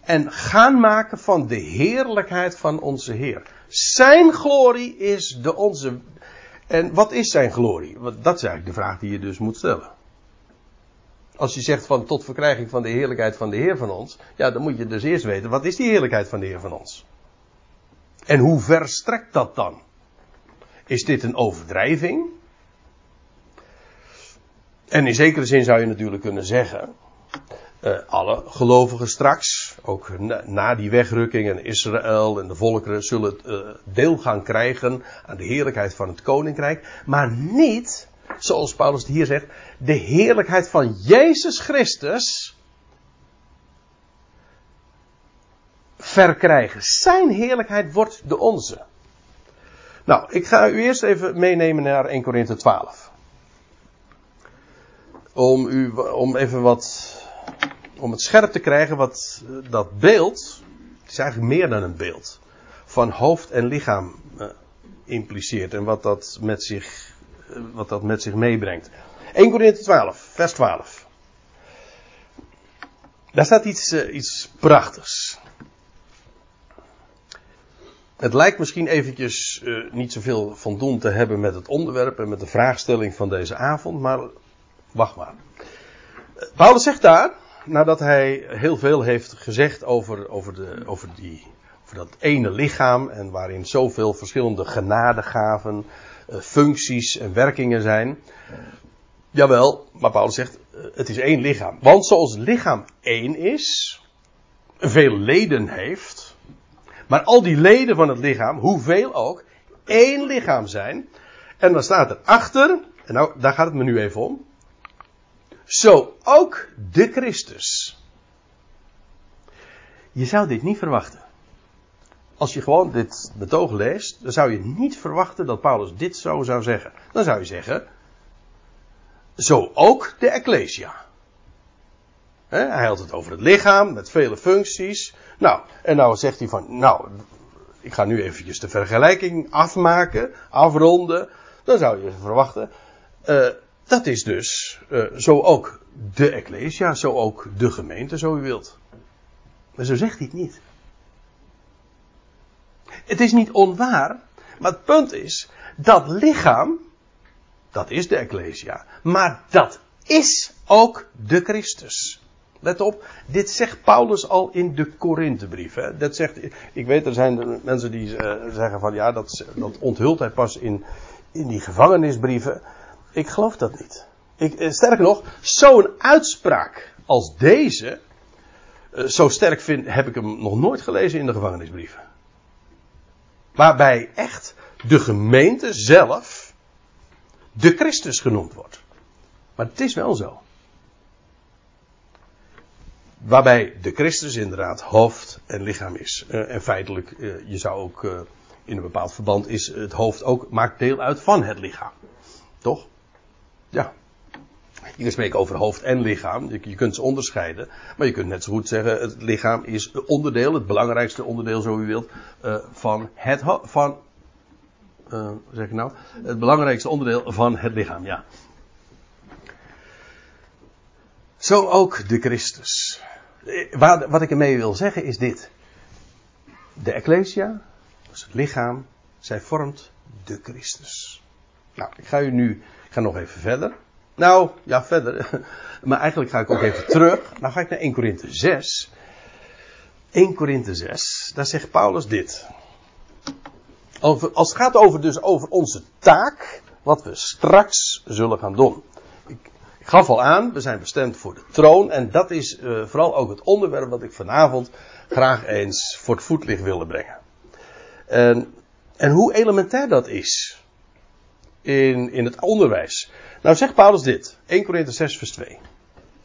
en gaan maken van de heerlijkheid van onze Heer. Zijn glorie is de onze. En wat is zijn glorie? Dat is eigenlijk de vraag die je dus moet stellen. Als je zegt van tot verkrijging van de heerlijkheid van de Heer van ons, ja, dan moet je dus eerst weten wat is die heerlijkheid van de Heer van ons? En hoe ver strekt dat dan? Is dit een overdrijving? En in zekere zin zou je natuurlijk kunnen zeggen uh, alle gelovigen straks, ook na, na, die wegrukking en Israël en de volkeren zullen uh, deel gaan krijgen aan de heerlijkheid van het koninkrijk, maar niet, zoals Paulus hier zegt, de heerlijkheid van Jezus Christus verkrijgen. Zijn heerlijkheid wordt de onze. Nou, ik ga u eerst even meenemen naar 1 Korinthe 12. Om u, om even wat, om het scherp te krijgen wat dat beeld, het is eigenlijk meer dan een beeld, van hoofd en lichaam uh, impliceert en wat dat met zich, wat dat met zich meebrengt. 1 Korinthe 12, vers 12. Daar staat iets, uh, iets prachtigs. Het lijkt misschien eventjes uh, niet zoveel van doen te hebben met het onderwerp en met de vraagstelling van deze avond, maar wacht maar. Paulus zegt daar, nadat hij heel veel heeft gezegd over, over, de, over, die, over dat ene lichaam en waarin zoveel verschillende genadegaven, functies en werkingen zijn. Jawel, maar Paulus zegt, uh, het is één lichaam. Want zoals het lichaam één is, veel leden heeft, maar al die leden van het lichaam, hoeveel ook, één lichaam zijn. En dan staat er achter, en nou, daar gaat het me nu even om. Zo ook de Christus. Je zou dit niet verwachten. Als je gewoon dit betoog leest, dan zou je niet verwachten dat Paulus dit zo zou zeggen. Dan zou je zeggen, zo ook de Ecclesia. hij had het over het lichaam met vele functies. Nou, en nou zegt hij van, nou, ik ga nu eventjes de vergelijking afmaken, afronden. Dan zou je verwachten, uh, dat is dus uh, zo ook de Ecclesia, zo ook de gemeente, zo u wilt. Maar zo zegt hij het niet. Het is niet onwaar, maar het punt is, dat lichaam, dat is de Ecclesia, maar dat is ook de Christus. Let op, dit zegt Paulus al in de Korinthebrief. Dat zegt, ik weet, er zijn mensen die uh, zeggen van ja, dat, dat onthult hij pas in, in die gevangenisbrieven. Ik geloof dat niet. Ik, eh, sterker nog, zo'n uitspraak als deze, uh, zo sterk vind, heb ik hem nog nooit gelezen in de gevangenisbrieven. Waarbij echt de gemeente zelf de Christus genoemd wordt. Maar het is wel zo. Waarbij de Christus inderdaad hoofd en lichaam is. Uh, en feitelijk, uh, je zou ook uh, in een bepaald verband is het hoofd ook, maakt deel uit van het lichaam. Toch? Ja. Je spreken over hoofd en lichaam. Je, je, kunt ze onderscheiden. Maar je kunt net zo goed zeggen, het lichaam is onderdeel, het belangrijkste onderdeel, zo u wilt, van het van, zeg ik nou? Het belangrijkste onderdeel van het lichaam, ja. Zo ook de Christus. Wat ik ermee wil zeggen is dit. De Ecclesia, dus het lichaam, zij vormt de Christus. Nou, ik ga u nu, ik ga nog even verder. Nou, ja, verder. Maar eigenlijk ga ik ook even terug. Nou ga ik naar 1 Korinthe 6. 1 Korinthe 6, daar zegt Paulus dit. Als het gaat over, dus over onze taak, wat we straks zullen gaan doen. Ik gaf al aan, we zijn bestemd voor de troon. En dat is uh, vooral ook het onderwerp wat ik vanavond graag eens voor het voetlicht wilde brengen. En, en hoe elementair dat is in, in het onderwijs. Nou zegt Paulus dit, 1 Korinther 6 vers 2.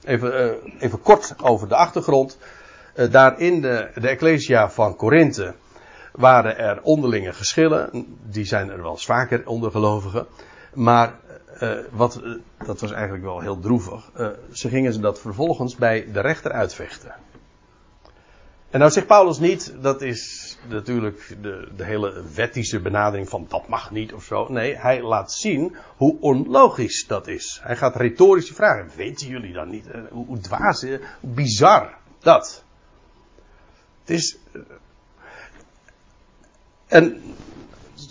Even, uh, even kort over de achtergrond. Uh, daar in de, de Ecclesia van Korinthe waren er onderlinge geschillen. Die zijn er wel vaker onder gelovigen. Maar uh, wat, dat was eigenlijk wel heel droevig. Ze gingen ze dat vervolgens bij de rechter uitvechten. En nou zegt Paulus niet, dat is natuurlijk de, de hele wettische benadering van dat mag niet of zo. Nee, hij laat zien hoe onlogisch dat is. Hij gaat retorische vragen. Weten jullie dan niet? Hoe, hoe dwaas, hoe bizar dat. Het is. En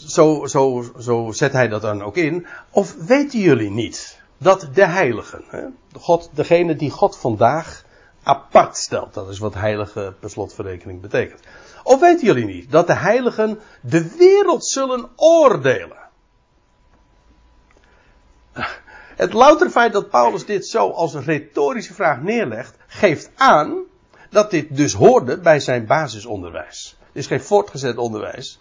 zo, zo, zo zet hij dat dan ook in. Of weten jullie niet dat de heiligen, hè, God, degene die God vandaag apart stelt, dat is wat heilige per slotverrekening betekent. Of weten jullie niet dat de heiligen de wereld zullen oordelen? Het louter feit dat Paulus dit zo als een retorische vraag neerlegt, geeft aan dat dit dus hoorde bij zijn basisonderwijs. Het is geen voortgezet onderwijs.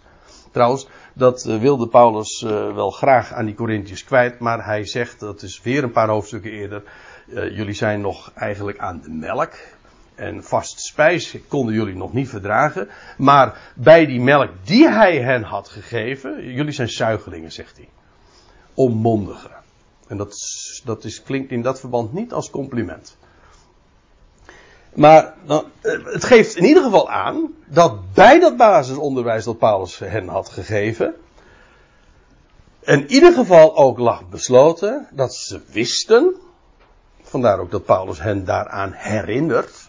Trouwens, dat eh, wilde Paulus uh, wel graag aan die Corinthiërs kwijt, maar hij zegt, dat is weer een paar hoofdstukken eerder, uh, jullie zijn nog eigenlijk aan de melk. En vast spijs konden jullie nog niet verdragen. Maar bij die melk die hij hen had gegeven, jullie zijn zuigelingen, zegt hij. Onmondigen. En dat, dat is, klinkt in dat verband niet als compliment. Maar dan, het geeft in ieder geval aan dat bij dat basisonderwijs dat Paulus hen had gegeven, in ieder geval ook lag besloten dat ze wisten, vandaar ook dat Paulus hen daaraan herinnert,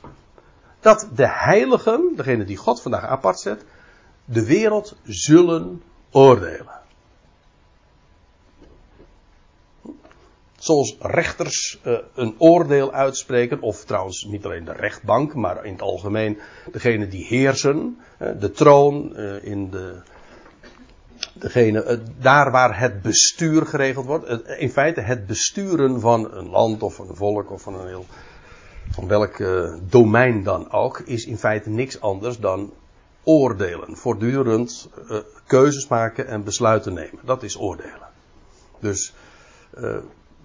dat de heiligen, degene die God vandaag apart zet, de wereld zullen oordelen. Zoals rechters uh, een oordeel uitspreken, of trouwens niet alleen de rechtbank, maar in het algemeen degene die heersen, uh, de troon, uh, in de, degene, daar waar het bestuur geregeld wordt. in feite het besturen van een land of een volk of van een heel van welk uh, domein dan ook, is in feite niks anders dan oordelen. Voortdurend keuzes maken en besluiten nemen. Dat is oordelen. Dus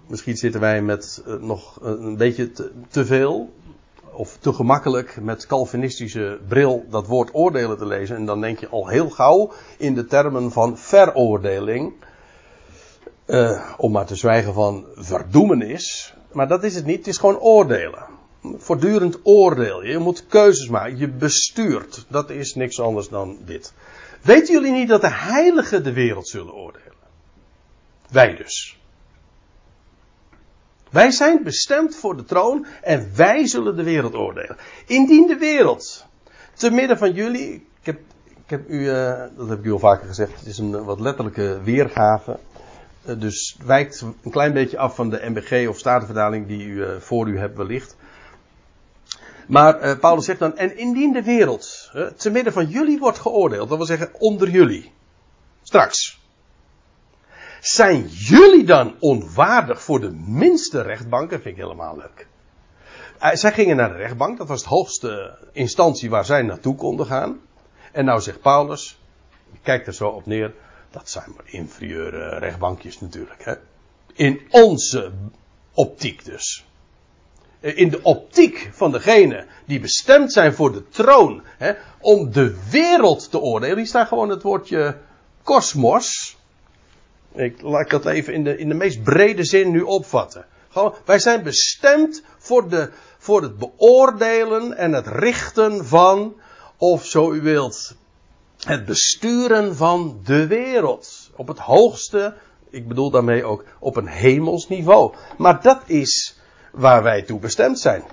misschien zitten wij met nog een beetje te, veel of te gemakkelijk met Calvinistische bril dat woord oordelen te lezen. En dan denk je al heel gauw in de termen van veroordeling. om maar te zwijgen van verdoemenis. Maar dat is het niet, het is gewoon oordelen voortdurend oordeel je. Je moet keuzes maken. Je bestuurt. Dat is niks anders dan dit. Weten jullie niet dat de heiligen de wereld zullen oordelen? Wij dus. Wij zijn bestemd voor de troon en wij zullen de wereld oordelen. Indien de wereld te midden van jullie, ik heb, ik heb u, uh, dat heb ik u al vaker gezegd, het is een wat letterlijke weergave. Uh, dus wijkt een klein beetje af van de MBG of Statenverdaling die u uh, voor u hebt wellicht. Maar Paulus zegt dan, en indien de wereld te midden van jullie wordt geoordeeld, dat wil zeggen onder jullie, straks, zijn jullie dan onwaardig voor de minste rechtbank? Dat vind ik helemaal leuk. Uh, zij gingen naar de rechtbank, dat was de hoogste instantie waar zij naartoe konden gaan. En nou zegt Paulus, kijk er zo op neer, dat zijn maar inferieure rechtbankjes natuurlijk. Hè? In onze optiek dus in de optiek van degene die bestemd zijn voor de troon, hè, om de wereld te oordelen. Hier staat gewoon het woordje kosmos. Ik laat dat even in de, in de meest brede zin nu opvatten. Gewoon, wij zijn bestemd voor, de, voor het beoordelen en het richten van, of zo u wilt, het besturen van de wereld. Op het hoogste, ik bedoel daarmee ook op een hemels niveau. Maar dat is waar wij toe bestemd zijn.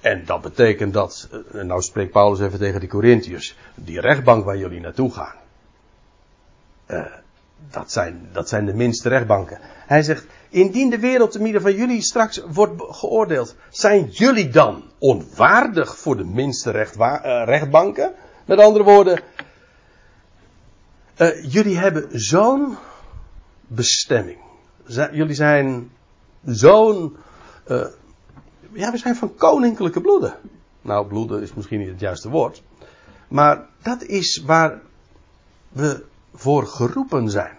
En dat betekent dat, en nou spreekt Paulus even tegen de Corinthiërs, die rechtbank waar jullie naartoe gaan. Uh, dat, zijn, dat zijn de minste rechtbanken. Hij zegt, indien de wereld te midden van jullie straks wordt geoordeeld, zijn jullie dan onwaardig voor de minste uh, rechtbanken? Met andere woorden, uh, jullie hebben zo'n bestemming. Jullie zijn zo'n ja, we zijn van koninklijke bloeden. Nou, bloeden is misschien niet het juiste woord. Maar dat is waar we voor geroepen zijn.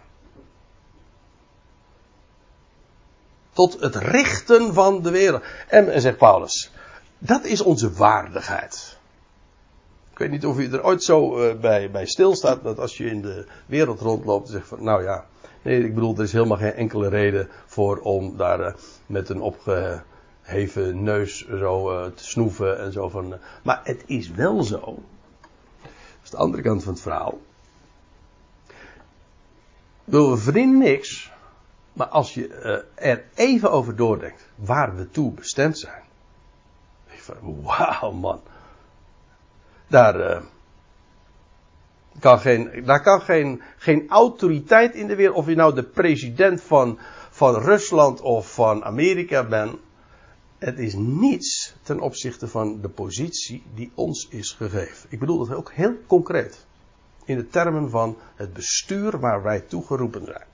Tot het richten van de wereld. En, zegt Paulus, dat is onze waardigheid. Ik weet niet of u er ooit zo uh, bij, bij stilstaat dat als je in de wereld rondloopt en zegt van, nou ja, nee, ik bedoel, er is helemaal geen enkele reden voor om daar uh, met een opge, heven neus zo uh, te snoeven en zo van. Maar het is wel zo. Dat is de andere kant van het verhaal. We verdienen niks. Maar als je uh, er even over doordenkt waar we toe bestemd zijn. Wauw man. Daar, kan geen, daar kan geen, geen autoriteit in de wereld. Of je nou de president van, van Rusland of van Amerika bent het is niets ten opzichte van de positie die ons is gegeven. Ik bedoel dat ook heel concreet. In de termen van het bestuur waar wij toe geroepen zijn.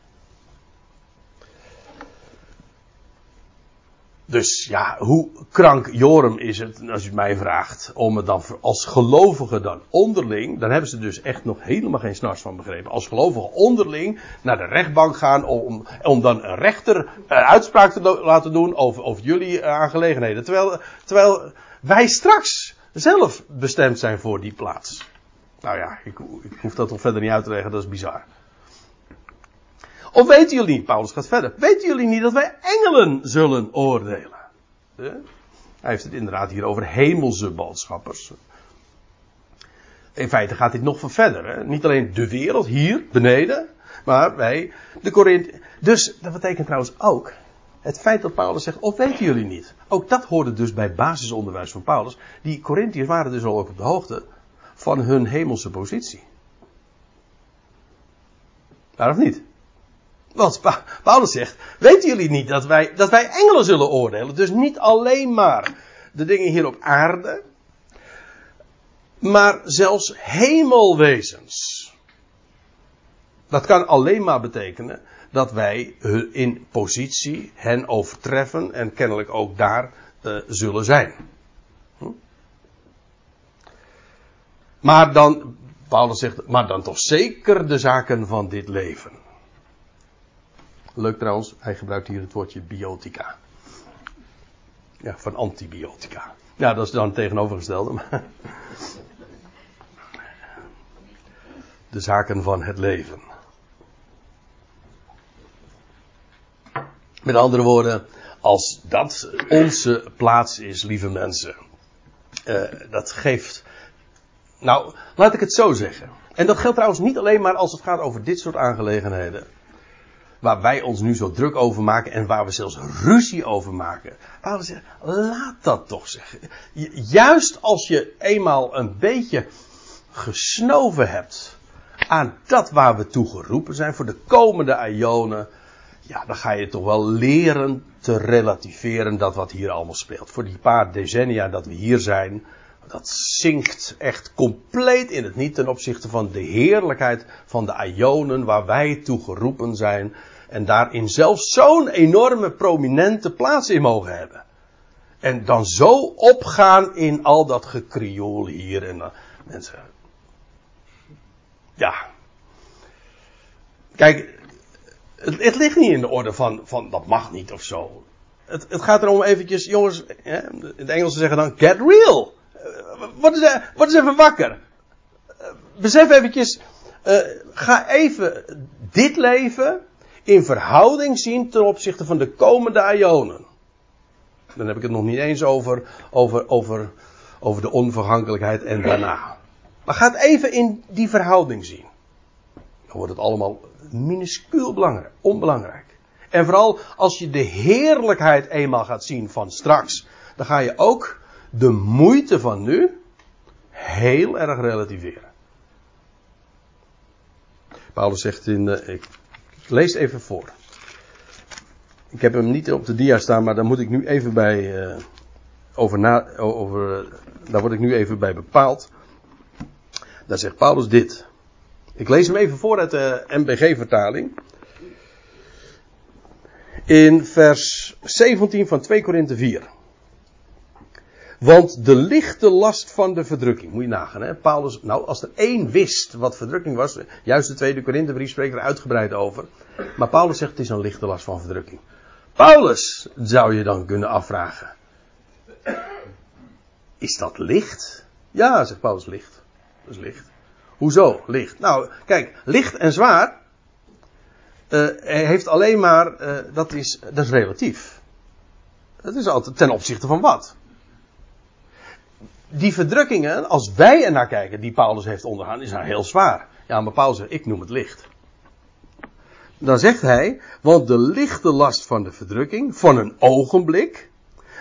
Dus ja, hoe krank Jorum is het, als het mij vraagt, om het dan als gelovigen dan onderling, dan hebben ze dus echt nog helemaal geen snars van begrepen. Als gelovigen onderling naar de rechtbank gaan om, om dan een rechter uh, uitspraak te laten doen over, over jullie uh, aangelegenheden. Terwijl, terwijl wij straks zelf bestemd zijn voor die plaats. Nou ja, ik, ik hoef dat toch verder niet uit te leggen, dat is bizar. Of weten jullie niet, Paulus gaat verder, weten jullie niet dat wij engelen zullen oordelen? Hij heeft het inderdaad hier over hemelse boodschappers. In feite gaat dit nog verder. Hè? Niet alleen de wereld hier beneden, maar wij, de Korinthe. Dus dat betekent trouwens ook het feit dat Paulus zegt, of weten jullie niet? Ook dat hoorde dus bij basisonderwijs van Paulus. Die Corinthiërs waren dus al ook op de hoogte van hun hemelse positie. Waar of niet? Want Paulus zegt, weten jullie niet dat wij, dat wij engelen zullen oordelen? Dus niet alleen maar de dingen hier op aarde, maar zelfs hemelwezens. Dat kan alleen maar betekenen dat wij in positie hen overtreffen en kennelijk ook daar uh, zullen zijn. Maar dan, Paulus zegt, maar dan toch zeker de zaken van dit leven. Leuk trouwens, hij gebruikt hier het woordje biotica. Ja, van antibiotica. Ja, dat is dan tegenovergestelde. Maar de zaken van het leven. Met andere woorden, als dat onze plaats is, lieve mensen, uh, dat geeft. Nou, laat ik het zo zeggen. En dat geldt trouwens niet alleen maar als het gaat over dit soort aangelegenheden waar wij ons nu zo druk over maken en waar we zelfs ruzie over maken. Paulus zegt, laat dat toch zeggen. Juist als je eenmaal een beetje gesnoven hebt aan dat waar we toe geroepen zijn voor de komende ionen, ja, dan ga je toch wel leren te relativeren dat wat hier allemaal speelt. Voor die paar decennia dat we hier zijn, dat zinkt echt compleet in het niet ten opzichte van de heerlijkheid van de Ionen waar wij toe geroepen zijn. En daarin zelfs zo'n enorme prominente plaats in mogen hebben. En dan zo opgaan in al dat gekrioel hier. En uh, mensen. Ja. Kijk, het, het, ligt niet in de orde van, van dat mag niet of zo. Het, het gaat erom eventjes, jongens, in het Engels zeggen dan get real. Word eens, word even wakker. Besef eventjes, uh, ga even dit leven in verhouding zien ten opzichte van de komende ionen. Dan heb ik het nog niet eens over, over, over, over de onvergankelijkheid en daarna. Maar ga het even in die verhouding zien. Dan wordt het allemaal minuscuul belangrijk, onbelangrijk. En vooral als je de heerlijkheid eenmaal gaat zien van straks, dan ga je ook de moeite van nu heel erg relativeren. Paulus zegt in, uh, ik lees even voor. Ik heb hem niet op de dia staan, maar daar moet ik nu even bij uh, over na, over, uh, daar word ik nu even bij bepaald. Daar zegt Paulus dit. Ik lees hem even voor uit de MBG-vertaling. In vers 17 van 2 Korinthe 4. Want de lichte last van de verdrukking, moet je nagaan, hè? Paulus, nou, als er één wist wat verdrukking was, juist de tweede Korinthebrief spreekt er uitgebreid over. Maar Paulus zegt het is een lichte last van verdrukking. Paulus, zou je dan kunnen afvragen. Is dat licht? Ja, zegt Paulus, licht. Dat is licht. Hoezo licht? Nou, kijk, licht en zwaar uh, heeft alleen maar, uh, dat, is, dat is relatief. Dat is altijd ten opzichte van wat? Die verdrukkingen, als wij er naar kijken, die Paulus heeft ondergaan, is nou heel zwaar. Ja, maar Paulus zegt, ik noem het licht. Dan zegt hij, want de lichte last van de verdrukking, van een ogenblik,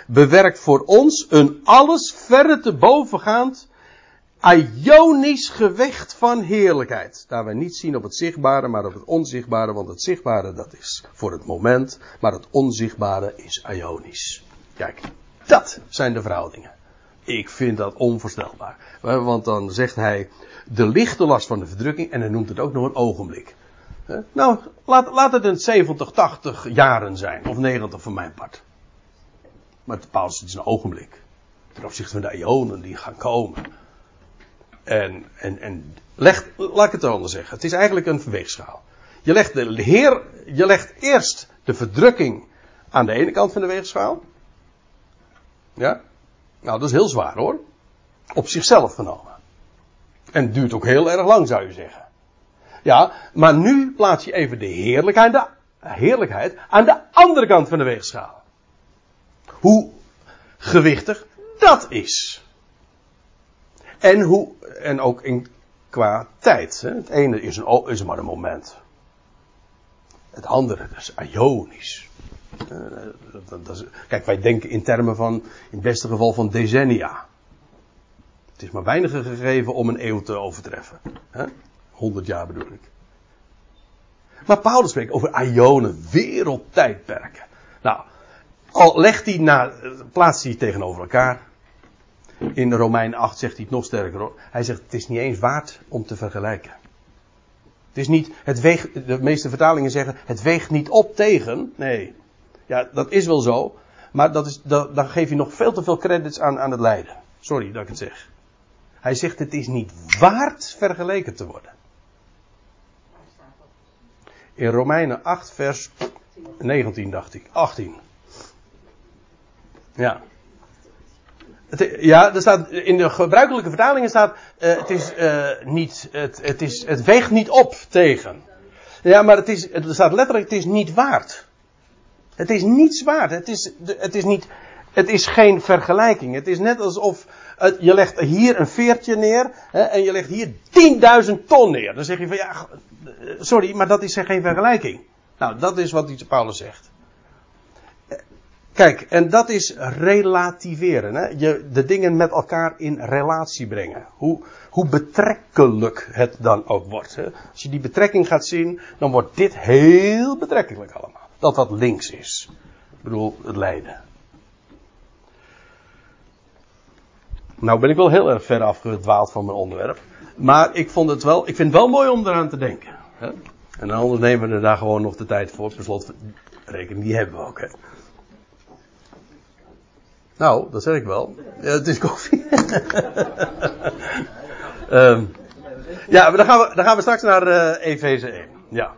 bewerkt voor ons een alles verre te bovengaand, ionisch gewicht van heerlijkheid. Daar wij niet zien op het zichtbare, maar op het onzichtbare, want het zichtbare dat is voor het moment, maar het onzichtbare is ionisch. Kijk, dat zijn de verhoudingen. Ik vind dat onvoorstelbaar. Want dan zegt hij de lichte last van de verdrukking en hij noemt het ook nog een ogenblik. Nou, laat, laat het een 70, 80 jaren zijn. Of 90 van mijn part. Maar Paulus, het is een ogenblik. Ten opzichte van de ionen die gaan komen. En, en, en legt, laat ik het anders zeggen. Het is eigenlijk een weegschaal. Je legt, de heer, je legt eerst de verdrukking aan de ene kant van de weegschaal. Ja. Nou, dat is heel zwaar hoor. Op zichzelf genomen. En duurt ook heel erg lang, zou je zeggen. Ja, maar nu plaats je even de heerlijkheid, de heerlijkheid aan de andere kant van de weegschaal. Hoe gewichtig dat is. En, hoe, en ook in, qua tijd. Hè. Het ene is, een, is maar een moment. Het andere is ionisch. Uh, dat, kijk, wij denken in termen van, in het beste geval van decennia. Het is maar weinige gegeven om een eeuw te overtreffen. Hè? 100 jaar bedoel ik. Maar Paulus spreekt over ionen, wereldtijdperken. Nou, al legt hij na, plaatst hij tegenover elkaar. In Romein 8 zegt hij het nog sterker. Hij zegt het is niet eens waard om te vergelijken. Het is niet, het weegt, de meeste vertalingen zeggen, het weegt niet op tegen. Nee. Ja, dat is wel zo. Maar dat is, dat, dan geef je nog veel te veel credits aan, aan het lijden. Sorry dat ik het zeg. Hij zegt het is niet waard vergeleken te worden. In Romeinen 8 vers 19 dacht ik. 18. Ja. Het, ja, er staat, in de gebruikelijke vertalingen staat, uh, het is uh, niet, het, het, is, het weegt niet op tegen. Ja, maar het is, er staat letterlijk, het is niet waard. Het is niets waard. Het is, het is niet, het is geen vergelijking. Het is net alsof je legt hier een veertje neer hè, en je legt hier 10.000 ton neer. Dan zeg je van ja, sorry, maar dat is geen vergelijking. Nou, dat is wat Paulus zegt. Kijk, en dat is relativeren. Hè? Je de dingen met elkaar in relatie brengen. Hoe, hoe betrekkelijk het dan ook wordt. Hè? Als je die betrekking gaat zien, dan wordt dit heel betrekkelijk allemaal. Dat wat links is. Ik bedoel, het lijden. Nou ben ik wel heel erg ver afgedwaald van mijn onderwerp. Maar ik vond het wel, ik vind het wel mooi om eraan te denken. Hè? En anders nemen we daar gewoon nog de tijd voor. Per rekening, die hebben we ook. Hè? Nou, dat zeg ik wel. Ja, het is koffie. um, ja, dan gaan, we, dan gaan we straks naar uh, Efeze 1. Ja.